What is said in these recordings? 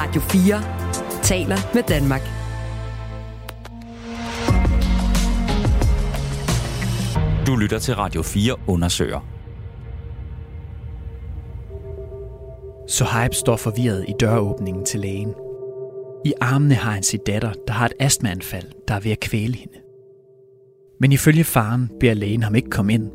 Radio 4 taler med Danmark. Du lytter til Radio 4 undersøger. Sohaib står forvirret i døråbningen til lægen. I armene har han sin datter, der har et astmaanfald, der er ved at kvæle hende. Men ifølge faren beder lægen ham ikke komme ind.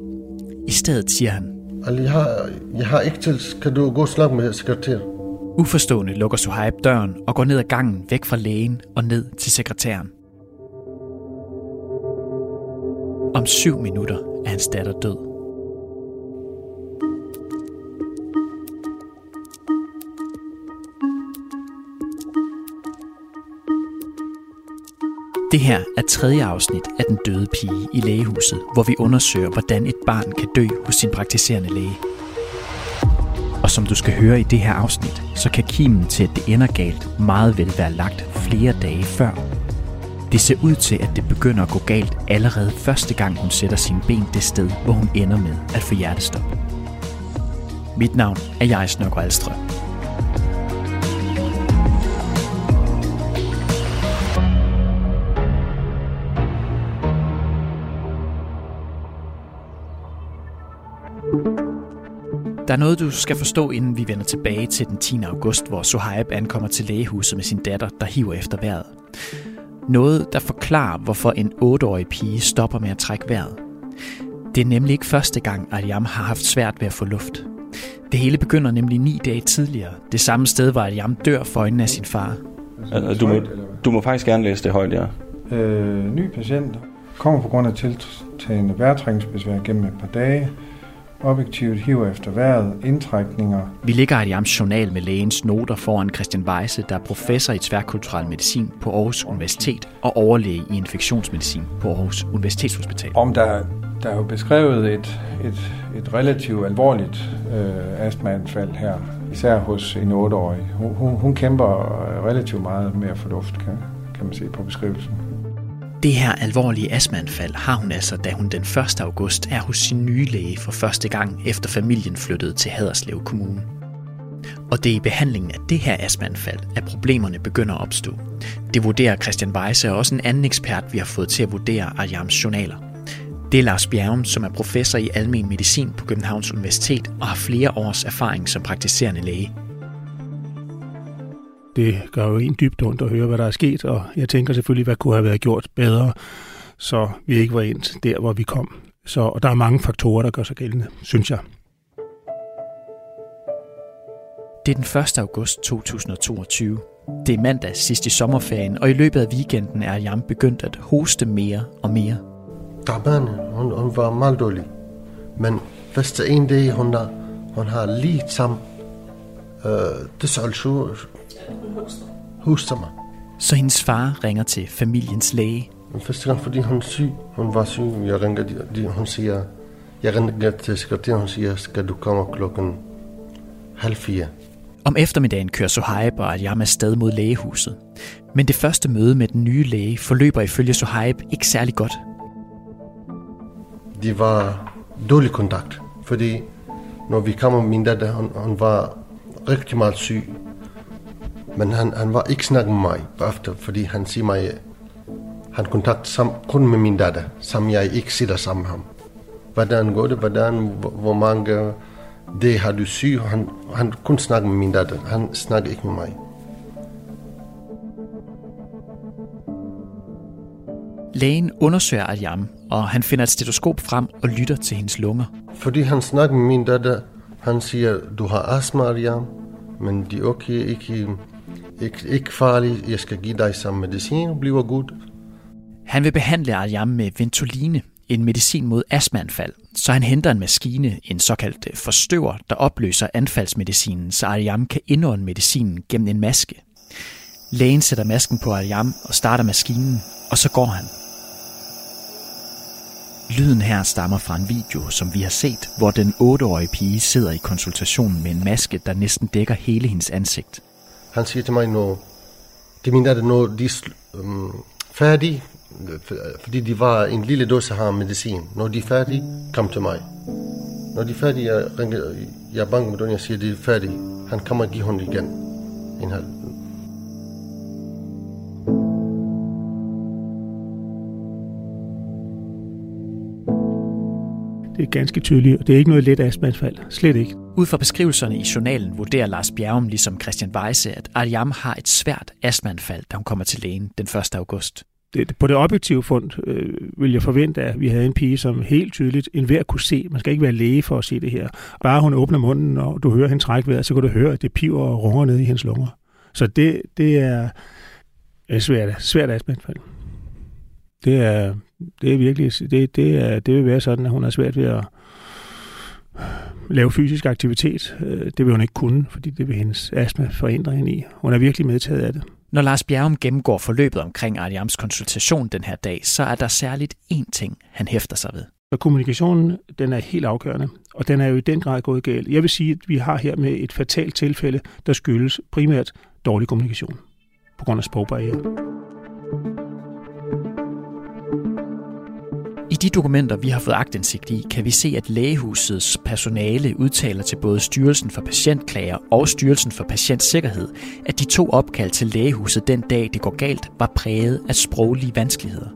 I stedet siger han, Ali, jeg har, jeg har ikke til. Kan du gå og snakke med sekretær? Uforstående lukker Suhaib døren og går ned ad gangen væk fra lægen og ned til sekretæren. Om syv minutter er hans datter død. Det her er tredje afsnit af Den døde pige i lægehuset, hvor vi undersøger, hvordan et barn kan dø hos sin praktiserende læge. Og som du skal høre i det her afsnit, så kan kimen til, at det ender galt, meget vel være lagt flere dage før. Det ser ud til, at det begynder at gå galt allerede første gang, hun sætter sine ben det sted, hvor hun ender med at få hjertestop. Mit navn er Jais Nørgaard Alstrøm. Er noget, du skal forstå, inden vi vender tilbage til den 10. august, hvor Sohaib ankommer til lægehuset med sin datter, der hiver efter vejret. Noget, der forklarer, hvorfor en 8-årig pige stopper med at trække vejret. Det er nemlig ikke første gang, at Aliam har haft svært ved at få luft. Det hele begynder nemlig ni dage tidligere. Det samme sted, hvor Aliam dør for øjnene af sin far. Altså, du, må, du må faktisk gerne læse det højt, ja. Øh, ny patient kommer på grund af tiltagende vejrtrækningsbesvær gennem et par dage. Objektivt hiver efter vejret, indtrækninger. Vi ligger i Aliams journal med lægens noter foran Christian Weisse, der er professor i tværkulturel medicin på Aarhus Universitet og overlæge i infektionsmedicin på Aarhus Universitetshospital. Om der, der er jo beskrevet et, et, et relativt alvorligt øh, astmaanfald her, især hos en 8-årig. Hun, hun, hun kæmper relativt meget med at få luft, kan, kan man se på beskrivelsen. Det her alvorlige astmaanfald har hun altså, da hun den 1. august er hos sin nye læge for første gang, efter familien flyttede til Haderslev Kommune. Og det er i behandlingen af det her astmaanfald, at problemerne begynder at opstå. Det vurderer Christian Weisse og også en anden ekspert, vi har fået til at vurdere Ariams journaler. Det er Lars Bjergum, som er professor i almen medicin på Københavns Universitet og har flere års erfaring som praktiserende læge det gør jo en dybt ondt at høre, hvad der er sket, og jeg tænker selvfølgelig, hvad kunne have været gjort bedre, så vi ikke var endt der, hvor vi kom. Så og der er mange faktorer, der gør sig gældende, synes jeg. Det er den 1. august 2022. Det er mandag sidst i sommerferien, og i løbet af weekenden er Jam begyndt at hoste mere og mere. Taban, hun, hun var meget dårlig. Men første en dag, hun, hun har lige sammen øh, 29 Hoster. Hoster mig. Så hendes far ringer til familiens læge. Den første gang, fordi hun er syg. Hun var syg. Jeg ringer, de, hun siger, jeg ringer til sekretæren, hun siger, skal du komme klokken halv fire. Om eftermiddagen kører Sohaib og Adjam afsted mod lægehuset. Men det første møde med den nye læge forløber ifølge Sohaib ikke særlig godt. Det var dårlig kontakt, fordi når vi kom, min datter, hun, hun var rigtig meget syg. Men han, han var ikke snakket med mig efter, fordi han siger mig, han kontakt sam, kun med min datter, som jeg ikke sidder sammen med ham. Hvordan går det? Hvordan, hvor, mange det har du syg? Han, han kun snakker med min datter. Han snakker ikke med mig. Lægen undersøger Aljam, og han finder et stetoskop frem og lytter til hendes lunger. Fordi han snakker med min datter, han siger, du har astma, Aljam, men det er okay, ikke, ikke, ikke farlig, Jeg skal give dig samme medicin, og bliver godt. Han vil behandle Arjam med Ventoline, en medicin mod astmaanfald, så han henter en maskine, en såkaldt øh, forstøver, der opløser anfaldsmedicinen, så Arjam kan indånde medicinen gennem en maske. Lægen sætter masken på Arjam og starter maskinen, og så går han. Lyden her stammer fra en video, som vi har set, hvor den 8-årige pige sidder i konsultationen med en maske, der næsten dækker hele hendes ansigt. Han siger til mig, nu, de mener, datter, når de er um, øhm, færdige, fordi de var en lille dåse her medicin. Når de er færdige, kom til mig. Når de er færdige, jeg ringer, jeg banker med den, jeg siger, de er færdige. Han kommer og giver hende igen. En halv, Det er ganske tydeligt, og det er ikke noget let astmaanfald. Slet ikke. Ud fra beskrivelserne i journalen vurderer Lars Bjerrum ligesom Christian Weisse, at Ariam har et svært astmaanfald, da hun kommer til lægen den 1. august. Det, på det objektive fund øh, vil jeg forvente, at vi havde en pige, som helt tydeligt enhver kunne se. Man skal ikke være læge for at se det her. Bare hun åbner munden, og du hører hende trække vejret, så kan du høre, at det piver og runger ned i hendes lunger. Så det, det er et svært, svært astmaanfald. Det er, det er virkelig, det, det, er, det vil være sådan, at hun har svært ved at lave fysisk aktivitet. Øh, det vil hun ikke kunne, fordi det vil hendes astma forhindre hende i. Hun er virkelig medtaget af det. Når Lars Bjerrum gennemgår forløbet omkring Ariams konsultation den her dag, så er der særligt én ting, han hæfter sig ved. Så kommunikationen, den er helt afgørende, og den er jo i den grad gået galt. Jeg vil sige, at vi har her med et fatalt tilfælde, der skyldes primært dårlig kommunikation på grund af sprogbarriere. I de dokumenter, vi har fået agtindsigt i, kan vi se, at lægehusets personale udtaler til både Styrelsen for Patientklager og Styrelsen for Patientsikkerhed, at de to opkald til lægehuset den dag, det går galt, var præget af sproglige vanskeligheder.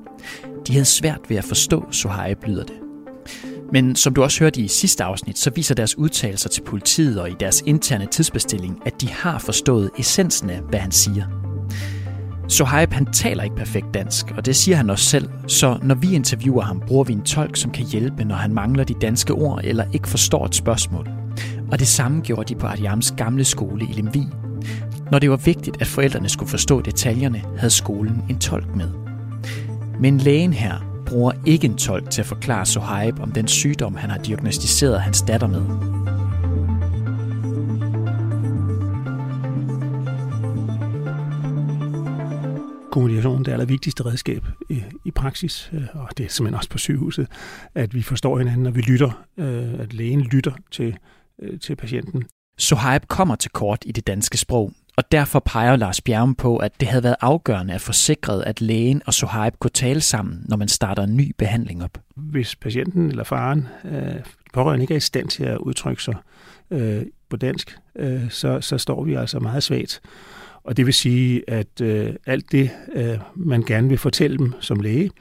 De havde svært ved at forstå, Sohaib lyder det. Men som du også hørte i sidste afsnit, så viser deres udtalelser til politiet og i deres interne tidsbestilling, at de har forstået essensen af, hvad han siger. Sohaib han taler ikke perfekt dansk, og det siger han også selv, så når vi interviewer ham, bruger vi en tolk, som kan hjælpe, når han mangler de danske ord eller ikke forstår et spørgsmål. Og det samme gjorde de på Adiams gamle skole i Lemvi. Når det var vigtigt, at forældrene skulle forstå detaljerne, havde skolen en tolk med. Men lægen her bruger ikke en tolk til at forklare Sohaib om den sygdom, han har diagnostiseret hans datter med. Kommunikation det allervigtigste redskab i, i praksis, øh, og det er simpelthen også på sygehuset, at vi forstår hinanden, og vi lytter, øh, at lægen lytter til, øh, til patienten. Sohaib kommer til kort i det danske sprog, og derfor peger Lars Bjerrum på, at det havde været afgørende at forsikre, at lægen og Sohaib kunne tale sammen, når man starter en ny behandling op. Hvis patienten eller faren, øh, pårørende ikke er i stand til at udtrykke sig øh, på dansk, øh, så, så står vi altså meget svagt. Og det vil sige, at øh, alt det, øh, man gerne vil fortælle dem som læge,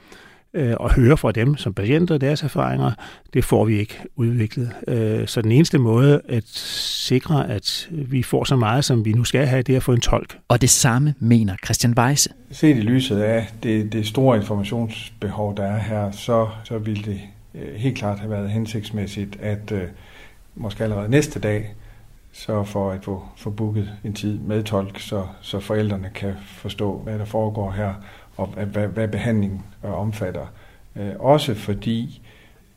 øh, og høre fra dem som patienter deres erfaringer, det får vi ikke udviklet. Øh, så den eneste måde at sikre, at vi får så meget, som vi nu skal have, det er at få en tolk. Og det samme mener Christian Weisse. Set i lyset af det, det store informationsbehov, der er her, så, så vil det øh, helt klart have været hensigtsmæssigt, at øh, måske allerede næste dag, sørge for at få, få booket en tid med tolk, så, så forældrene kan forstå, hvad der foregår her, og hvad, hvad behandlingen øh, omfatter. Øh, også fordi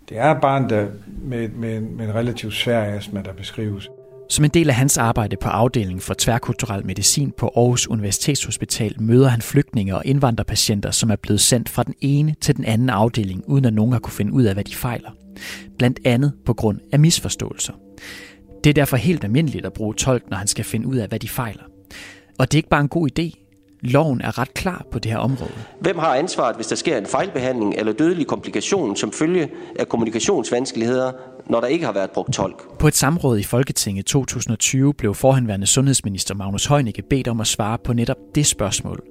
det er barn der med, med, med en relativt svær astma, der beskrives. Som en del af hans arbejde på afdelingen for tværkulturel medicin på Aarhus Universitetshospital møder han flygtninge og indvandrerpatienter, som er blevet sendt fra den ene til den anden afdeling, uden at nogen har kunne finde ud af, hvad de fejler. Blandt andet på grund af misforståelser. Det er derfor helt almindeligt at bruge tolk, når han skal finde ud af, hvad de fejler. Og det er ikke bare en god idé. Loven er ret klar på det her område. Hvem har ansvaret, hvis der sker en fejlbehandling eller dødelig komplikation som følge af kommunikationsvanskeligheder, når der ikke har været brugt tolk? På et samråd i Folketinget 2020 blev forhenværende sundhedsminister Magnus Heunicke bedt om at svare på netop det spørgsmål.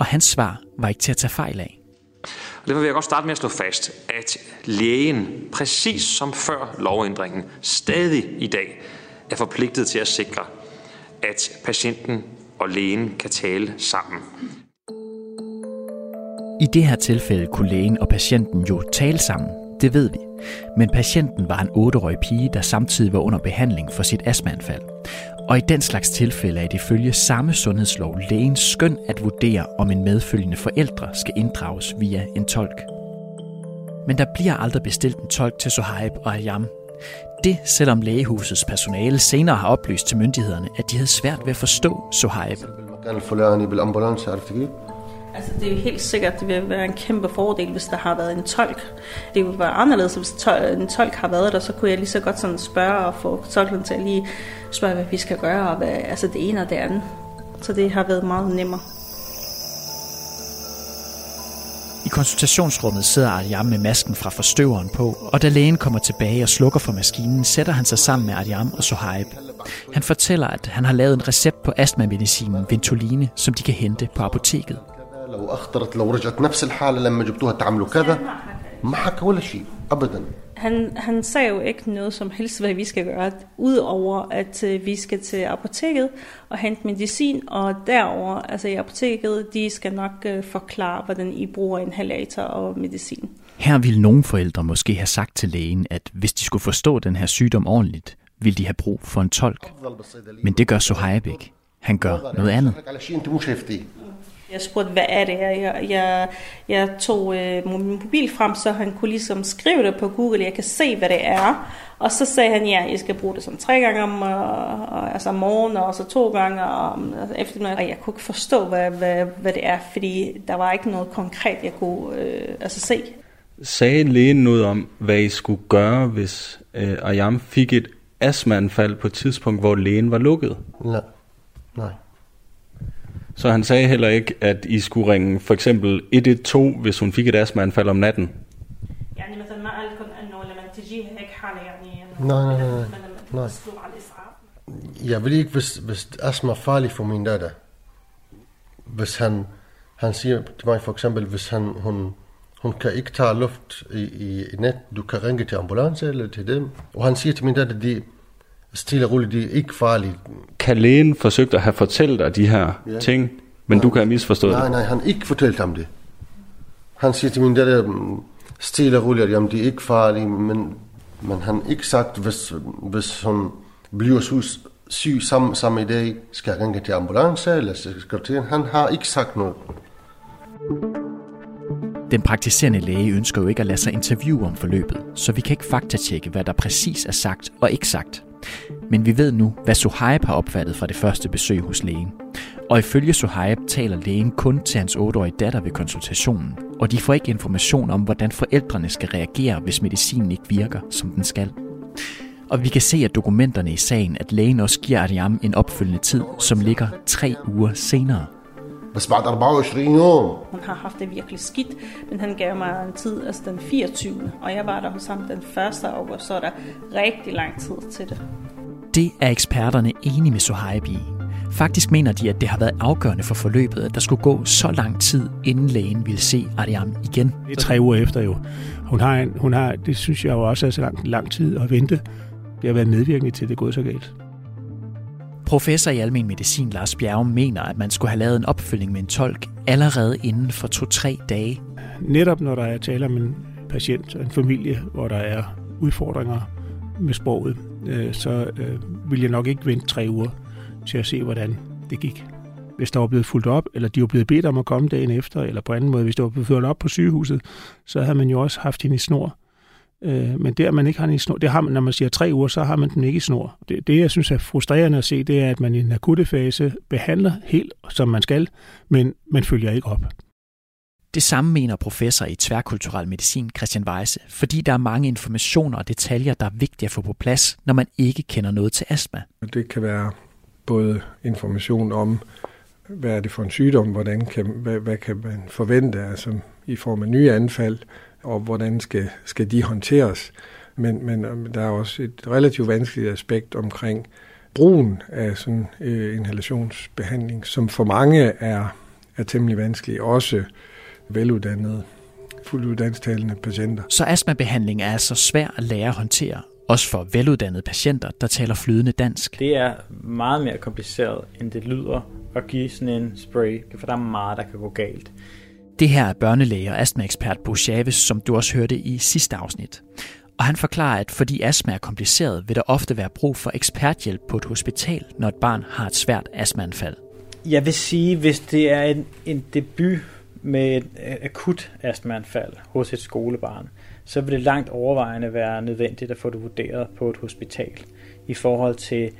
Og hans svar var ikke til at tage fejl af. Og derfor vil jeg godt starte med at slå fast, at lægen, præcis som før lovændringen, stadig i dag er forpligtet til at sikre, at patienten og lægen kan tale sammen. I det her tilfælde kunne lægen og patienten jo tale sammen, det ved vi. Men patienten var en 8-årig pige, der samtidig var under behandling for sit astmaanfald. Og i den slags tilfælde er det følge samme sundhedslov lægens skøn at vurdere, om en medfølgende forældre skal inddrages via en tolk. Men der bliver aldrig bestilt en tolk til Sohaib og Ayam. Det selvom lægehusets personale senere har oplyst til myndighederne, at de havde svært ved at forstå Sohaib. Altså, det er jo helt sikkert, det vil være en kæmpe fordel, hvis der har været en tolk. Det ville være anderledes, hvis en tolk har været der, så kunne jeg lige så godt sådan spørge og få tolken til at lige spørge, hvad vi skal gøre, og hvad, altså det ene og det andet. Så det har været meget nemmere. I konsultationsrummet sidder Ariam med masken fra forstøveren på, og da lægen kommer tilbage og slukker for maskinen, sætter han sig sammen med Ariam og Sohaib. Han fortæller, at han har lavet en recept på astmamedicinen Ventoline, som de kan hente på apoteket. لو اخطرت لو رجعت نفس الحاله لما جبتوها تعملوا كذا ما حكى ولا شيء ابدا han, han sagde jo ikke noget som helst, hvad vi skal gøre, udover at øh, vi skal til apoteket og hente medicin, og derover, altså i apoteket, de skal nok øh, forklare, hvordan I bruger inhalator og medicin. Her ville nogle forældre måske have sagt til lægen, at hvis de skulle forstå den her sygdom ordentligt, ville de have brug for en tolk. Men det gør Sohaib ikke. Han gør noget andet. Jeg spurgte, hvad er det? Jeg, jeg, jeg tog øh, min mobil frem, så han kunne ligesom skrive det på Google. Jeg kan se, hvad det er. Og så sagde han, ja, jeg skal bruge det sådan tre gange om, og, altså om morgenen, og så to gange om eftermiddag. Og jeg kunne ikke forstå, hvad, hvad, hvad det er, fordi der var ikke noget konkret, jeg kunne øh, altså se. Sagde lægen noget om, hvad I skulle gøre, hvis øh, Ayam fik et astmaanfald på et tidspunkt, hvor lægen var lukket? Nej. Nej. Så han sagde heller ikke, at I skulle ringe for eksempel 112, hvis hun fik et astmaanfald om natten? Nej, nej, nej. nej. Jeg vil ikke, hvis, hvis astma er farlig for min datter. Hvis han, han siger til mig for eksempel, hvis han, hun, hun kan ikke tage luft i, i, i net, du kan ringe til ambulance eller til dem. Og han siger til min datter, de stille og roligt, de er ikke farlige. Kan lægen forsøgt at have fortalt dig de her ja. ting, men nej, du kan have misforstået nej, det? Nej, nej, han ikke fortalt ham det. Han siger til min datter, mm, stille og roligt, jamen de er ikke farlige, men, men han ikke sagt, hvis, hvis hun bliver syg, syg samme, samme dag, skal jeg ringe til ambulance eller skal til. Han har ikke sagt noget. Den praktiserende læge ønsker jo ikke at lade sig interviewe om forløbet, så vi kan ikke faktatjekke, hvad der præcis er sagt og ikke sagt. Men vi ved nu, hvad Suhaib har opfattet fra det første besøg hos lægen. Og ifølge Suhaib taler lægen kun til hans 8-årige datter ved konsultationen, og de får ikke information om, hvordan forældrene skal reagere, hvis medicinen ikke virker, som den skal. Og vi kan se af dokumenterne i sagen, at lægen også giver Ariam en opfølgende tid, som ligger tre uger senere. بس بعد 24 يوم Hun har haft det virkelig skidt, men han gav mig en tid, altså den 24. Og jeg var der hos ham den 1. august, så er der rigtig lang tid til det. Det er eksperterne enige med Sohaib i. Faktisk mener de, at det har været afgørende for forløbet, at der skulle gå så lang tid, inden lægen ville se Ariam igen. Det er tre uger efter jo. Hun har, en, hun har det synes jeg jo også er så lang, lang tid at vente. Det har været medvirkende til, at det er gået så galt. Professor i almen medicin Lars Bjerg mener, at man skulle have lavet en opfølging med en tolk allerede inden for to-tre dage. Netop når der er tale om en patient og en familie, hvor der er udfordringer med sproget, øh, så øh, vil jeg nok ikke vente tre uger til at se, hvordan det gik. Hvis der var blevet fuldt op, eller de var blevet bedt om at komme dagen efter, eller på anden måde, hvis der var blevet fuldt op på sygehuset, så havde man jo også haft hende i snor. Øh, men der man ikke har den i snor, det har man, når man siger tre uger, så har man den ikke i snor. Det, det, jeg synes er frustrerende at se, det er, at man i en akutte fase behandler helt, som man skal, men man følger ikke op. Det samme mener professor i tværkulturel medicin Christian Weisse, fordi der er mange informationer og detaljer, der er vigtige at få på plads, når man ikke kender noget til astma. Det kan være både information om, hvad er det for en sygdom, hvordan kan, hvad, hvad kan man forvente altså i form af nye anfald, og hvordan skal, skal de håndteres. Men, men der er også et relativt vanskeligt aspekt omkring brugen af sådan øh, inhalationsbehandling, som for mange er, er temmelig vanskelig, også veluddannede, fuldt uddannelsestalende patienter. Så astmabehandling er altså svær at lære at håndtere, også for veluddannede patienter, der taler flydende dansk. Det er meget mere kompliceret, end det lyder at give sådan en spray, for der er meget, der kan gå galt. Det her er børnelæge og astmaekspert Bo Chavez, som du også hørte i sidste afsnit. Og han forklarer, at fordi astma er kompliceret, vil der ofte være brug for eksperthjælp på et hospital, når et barn har et svært astmaanfald. Jeg vil sige, hvis det er en, en debut med et akut astmaanfald hos et skolebarn, så vil det langt overvejende være nødvendigt at få det vurderet på et hospital i forhold til,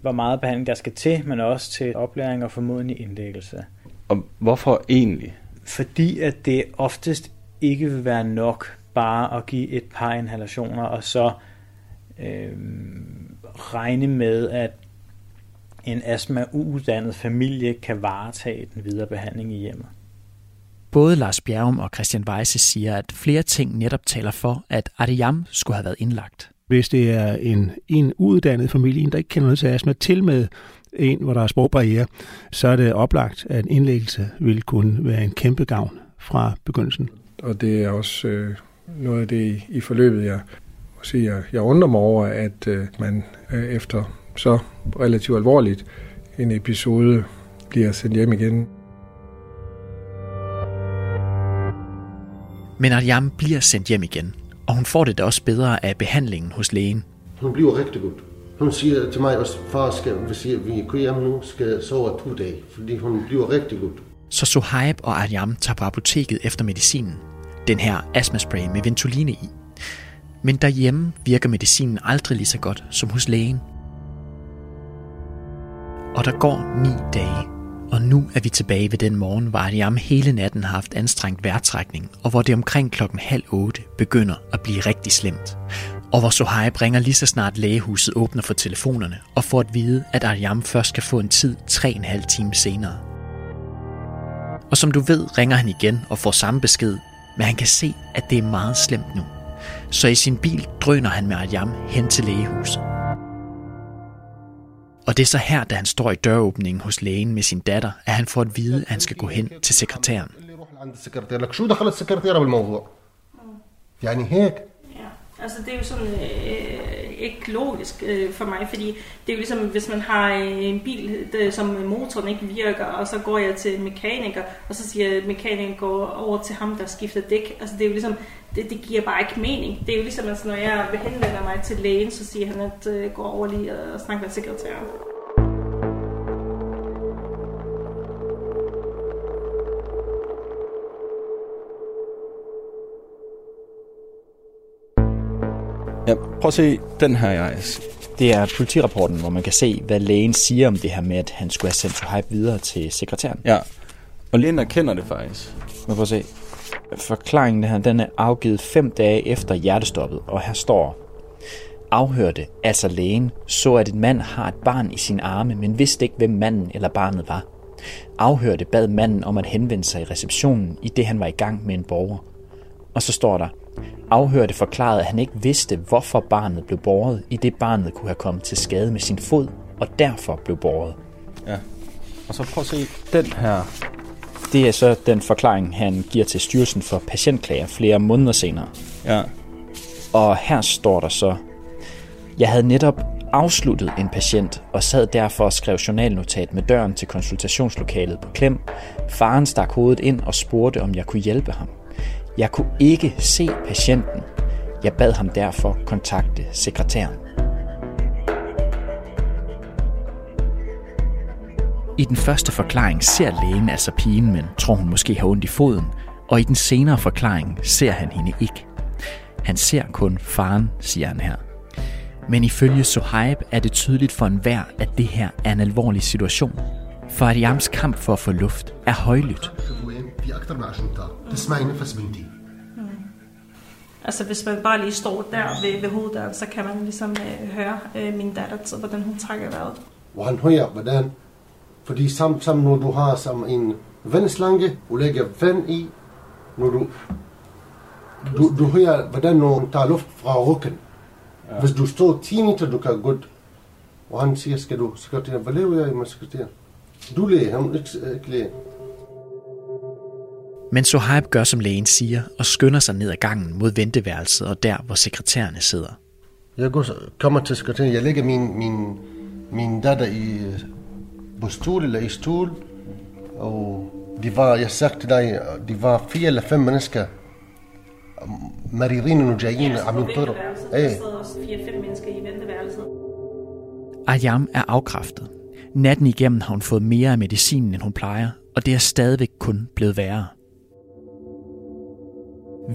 hvor meget behandling der skal til, men også til oplæring og formodentlig indlæggelse. Og hvorfor egentlig? Fordi at det oftest ikke vil være nok bare at give et par inhalationer, og så øh, regne med, at en astma-uuddannet familie kan varetage den videre behandling i hjemmet. Både Lars Bjergum og Christian Weisse siger, at flere ting netop taler for, at Ariam skulle have været indlagt. Hvis det er en, en uuddannet familie, en, der ikke kender noget til astma, til med en, hvor der er sprogbarriere, så er det oplagt, at en indlæggelse vil kunne være en kæmpe gavn fra begyndelsen. Og det er også øh, noget af det i, forløbet, jeg sige, jeg, jeg undrer mig over, at øh, man øh, efter så relativt alvorligt en episode bliver sendt hjem igen. Men Aryam bliver sendt hjem igen, og hun får det da også bedre af behandlingen hos lægen. Hun bliver rigtig godt. Hun siger til mig også, far, skal, hvis vi går hjem nu, skal sove to dage, fordi hun bliver rigtig godt. Så Sohaib og Aryam tager på apoteket efter medicinen. Den her astmaspray med ventoline i. Men derhjemme virker medicinen aldrig lige så godt som hos lægen. Og der går ni dage, og nu er vi tilbage ved den morgen, hvor Aryam hele natten har haft anstrengt vejrtrækning, og hvor det omkring klokken halv otte begynder at blive rigtig slemt Og hvor Sohaib ringer lige så snart lægehuset åbner for telefonerne, og får at vide, at Aryam først skal få en tid 3,5 time senere. Og som du ved, ringer han igen og får samme besked, men han kan se, at det er meget slemt nu. Så i sin bil drøner han med Aryam hen til lægehuset. Og det er så her, da han står i døråbningen hos lægen med sin datter, at han får at vide, at han skal gå hen til sekretæren. عند السكرتير لك شو دخلت السكرتيرة بالموضوع يعني هيك Altså det er jo sådan øh, ikke logisk øh, for mig, fordi det er jo ligesom, hvis man har øh, en bil, det, som motoren ikke virker, og så går jeg til mekaniker, og så siger mekanikeren går over til ham, der skifter dæk. Altså det er jo ligesom, det, det giver bare ikke mening. Det er jo ligesom, altså, når jeg henvender mig til lægen, så siger han, at øh, går over lige og snakker med sekretæren. Ja, prøv at se den her, Jais. Det er politirapporten, hvor man kan se, hvad lægen siger om det her med, at han skulle have sendt Sohaib videre til sekretæren. Ja, og lægen erkender det faktisk. Men prøv at se. Forklaringen her, den er afgivet fem dage efter hjertestoppet, og her står afhørte, altså lægen, så at en mand har et barn i sin arme, men vidste ikke, hvem manden eller barnet var. Afhørte bad manden om at henvende sig i receptionen, i det han var i gang med en borger. Og så står der, afhørte forklarede, at han ikke vidste, hvorfor barnet blev båret, i det barnet kunne have kommet til skade med sin fod, og derfor blev båret. Ja. Og så prøv at se den her. Det er så den forklaring, han giver til Styrelsen for Patientklager flere måneder senere. Ja. Og her står der så, jeg havde netop afsluttet en patient og sad derfor og skrev journalnotat med døren til konsultationslokalet på klem. Faren stak hovedet ind og spurgte, om jeg kunne hjælpe ham. Jeg kunne ikke se patienten. Jeg bad ham derfor kontakte sekretæren. I den første forklaring ser lægen altså pigen, men tror hun måske har ondt i foden, og i den senere forklaring ser han hende ikke. Han ser kun faren, siger han her. Men ifølge Sohaib er det tydeligt for enhver, at det her er en alvorlig situation. For Adiams kamp for at få luft er højlydt. في اكثر من 10 امتار تسمعي نفس بنتي Altså hvis man bare lige står der ved, ved hoveddøren, så kan man ligesom øh, høre øh, min datter, så, hvordan hun trækker vejret. وهن هي بدان fordi sam, sam når du har som en vandslange og lægger vand i, når du, du, du hører, hvordan når hun tager luft fra ryggen. Ja. Hvis du står 10 meter, du kan godt. Og han siger, skal du sekretær, hvad laver jeg med sekretær? Du læge, han er ikke, ikke læge. Men Sohaib gør som lægen siger og skynder sig ned ad gangen mod venteværelset og der, hvor sekretærerne sidder. Jeg går, kommer til sekretæren, jeg lægger min, min, min datter i, på stol eller i stol, og de var, jeg sagde til dig, de var fire eller fem mennesker, مريضين وجايين عم ينطروا Der sidder også fire-fem mennesker i venteværelset. Ayam er afkræftet. Natten igennem har hun fået mere af medicinen, end hun plejer, og det er stadigvæk kun blevet værre.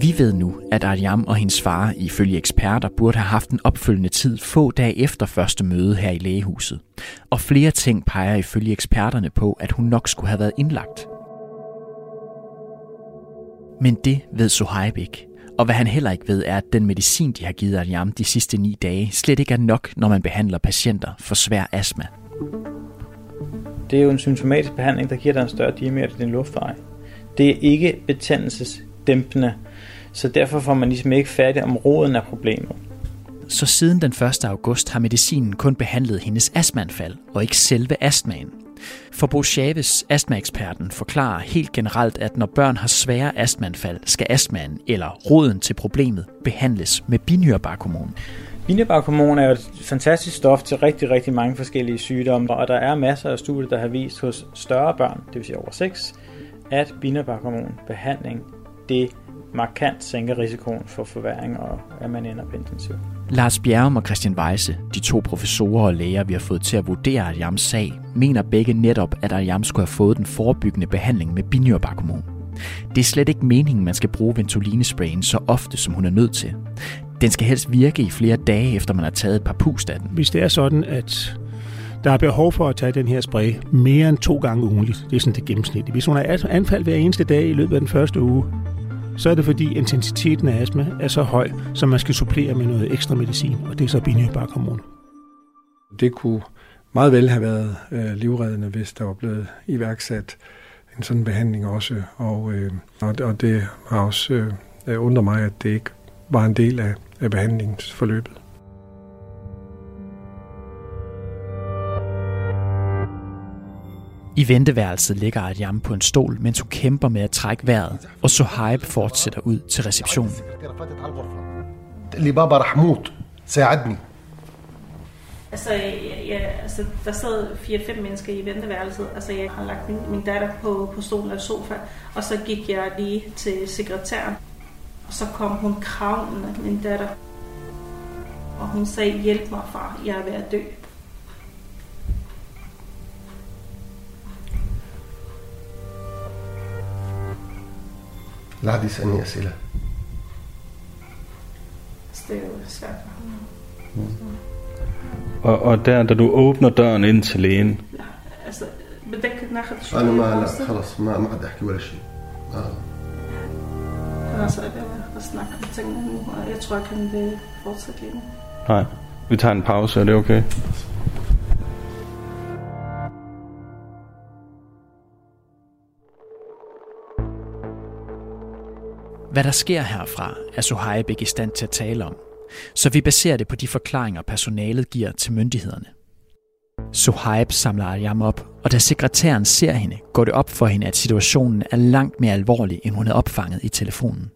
Vi ved nu, at Aryam og hendes far, ifølge eksperter, burde have haft en opfølgende tid få dage efter første møde her i lægehuset. Og flere ting peger ifølge eksperterne på, at hun nok skulle have været indlagt. Men det ved Sohaib ikke. Og hvad han heller ikke ved, er, at den medicin, de har givet Aryam de sidste ni dage, slet ikke er nok, når man behandler patienter for svær astma. Det er jo en symptomatisk behandling, der giver dig en større diameter i din luftveje. Det er ikke betændelsesdæmpende, så derfor får man ligesom ikke færdig om roden af problemet. Så siden den 1. august har medicinen kun behandlet hendes astmaanfald, og ikke selve astmaen. For Bo Chaves, astmaeksperten, forklarer helt generelt, at når børn har svære astmaanfald, skal astmaen eller roden til problemet behandles med binyrbarkhormon. Binyrbarkhormon er jo et fantastisk stof til rigtig, rigtig mange forskellige sygdomme, og der er masser af studier, der har vist hos større børn, det vil sige over 6, at binyrbarkhormon behandling, det markant sænker risikoen for forværing og at man ender på intensiv. Lars Bjerrum og Christian Weisse, de to professorer og læger, vi har fået til at vurdere Arjams sag, mener begge netop, at Arjam skulle have fået den forebyggende behandling med binyrbarkhormon. Det er slet ikke meningen, man skal bruge ventolinesprayen så ofte, som hun er nødt til. Den skal helst virke i flere dage, efter man har taget et par pust af den. Hvis det er sådan, at der er behov for at tage den her spray mere end to gange ugenligt, det er sådan det gennemsnit. Hvis hun har anfald hver eneste dag i løbet af den første uge, så er det fordi intensiteten af astma er så høj, så man skal supplere med noget ekstra medicin, og det er så binyrbarkhormon. Det kunne meget vel have været øh, livreddende, hvis der var blevet iværksat en sådan behandling også, og, øh, og det har også øh, undret mig, at det ikke var en del af, af behandlingsforløbet. I venteværelset ligger Adjam på en stol, mens hun kæmper med at trække vejret, og Sohaib fortsætter ud til receptionen. Baba Rahmoud, ساعدني Altså, jeg, jeg, altså, der sad fire-fem mennesker i venteværelset. Altså, jeg har lagt min, min datter på, på stolen af sofa, og så gik jeg lige til sekretæren. Og så kom hun kravende, min datter. Og hun sagde, hjælp mig far, jeg er ved at dø. لا عاد يسألني أسئلة Så det er jo svært for ham. Og, og der, da du åbner døren ind til lægen, Altså, بدك ناخذ شوية أنا ما لا فاصل؟ خلاص ما ما عاد أحكي ولا شيء آه. Altså, jeg vil snakke om tingene nu, og jeg tror, jeg kan vil fortsætte lige nu. nej, vi tager en pause, er det okay? Hvad der sker herfra, er Sohaib ikke i stand til at tale om, så vi baserer det på de forklaringer, personalet giver til myndighederne. Sohaib samler Ariam op, og da sekretæren ser hende, går det op for hende, at situationen er langt mere alvorlig, end hun havde opfanget i telefonen.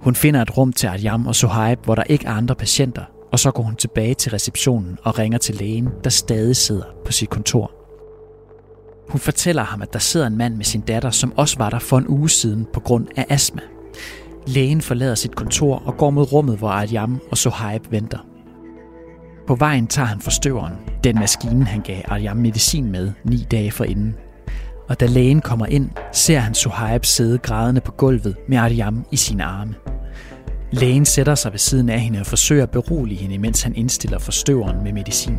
Hun finder et rum til Ariam og Sohaib, hvor der ikke er andre patienter, og så går hun tilbage til receptionen og ringer til lægen, der stadig sidder på sit kontor. Hun fortæller ham, at der sidder en mand med sin datter, som også var der for en uge siden på grund af astma. Lægen forlader sit kontor og går mod rummet, hvor Aryam og Sohaib venter. På vejen tager han forstøveren, den maskine, han gav Aryam medicin med ni dage forinden. Og da lægen kommer ind, ser han Sohaib sidde grædende på gulvet med Aryam i sine arme. Lægen sætter sig ved siden af hende og forsøger at berolige hende, mens han indstiller forstøveren med medicin.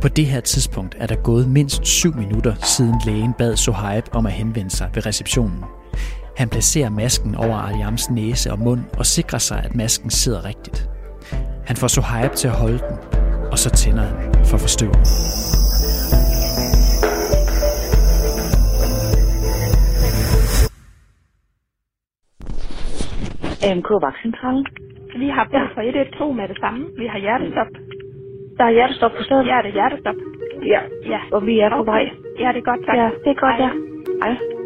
På det her tidspunkt er der gået mindst 7 minutter, siden lægen bad Sohaib om at henvende sig ved receptionen. Han placerer masken over Ariams næse og mund og sikrer sig, at masken sidder rigtigt. Han får Sohaib til at holde den, og så tænder han for forstøveren. AMK Vagtcentralen. Vi har brug for 112 med det samme. Vi har hjertestop. Der er hjertestop på stedet. Ja, det er hjertestop. Ja, Ja. og vi er på vej. Ja, det er godt, tak. Ja, det er godt, ja. Hej.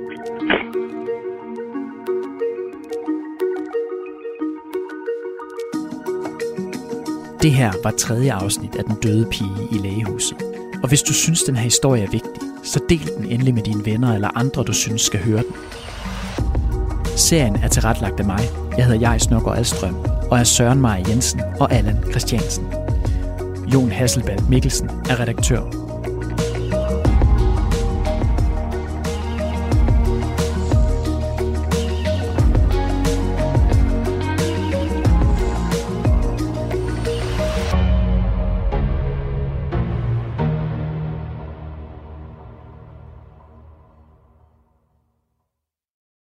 Det her var tredje afsnit af Den Døde Pige i Lægehuset. Og hvis du synes, den her historie er vigtig, så del den endelig med dine venner eller andre, du synes skal høre den. Serien er tilrettelagt af mig. Jeg hedder Jais Nørgaard Alstrøm, og er Søren Maja Jensen og Allan Christiansen. Jon Hasselbald Mikkelsen er redaktør.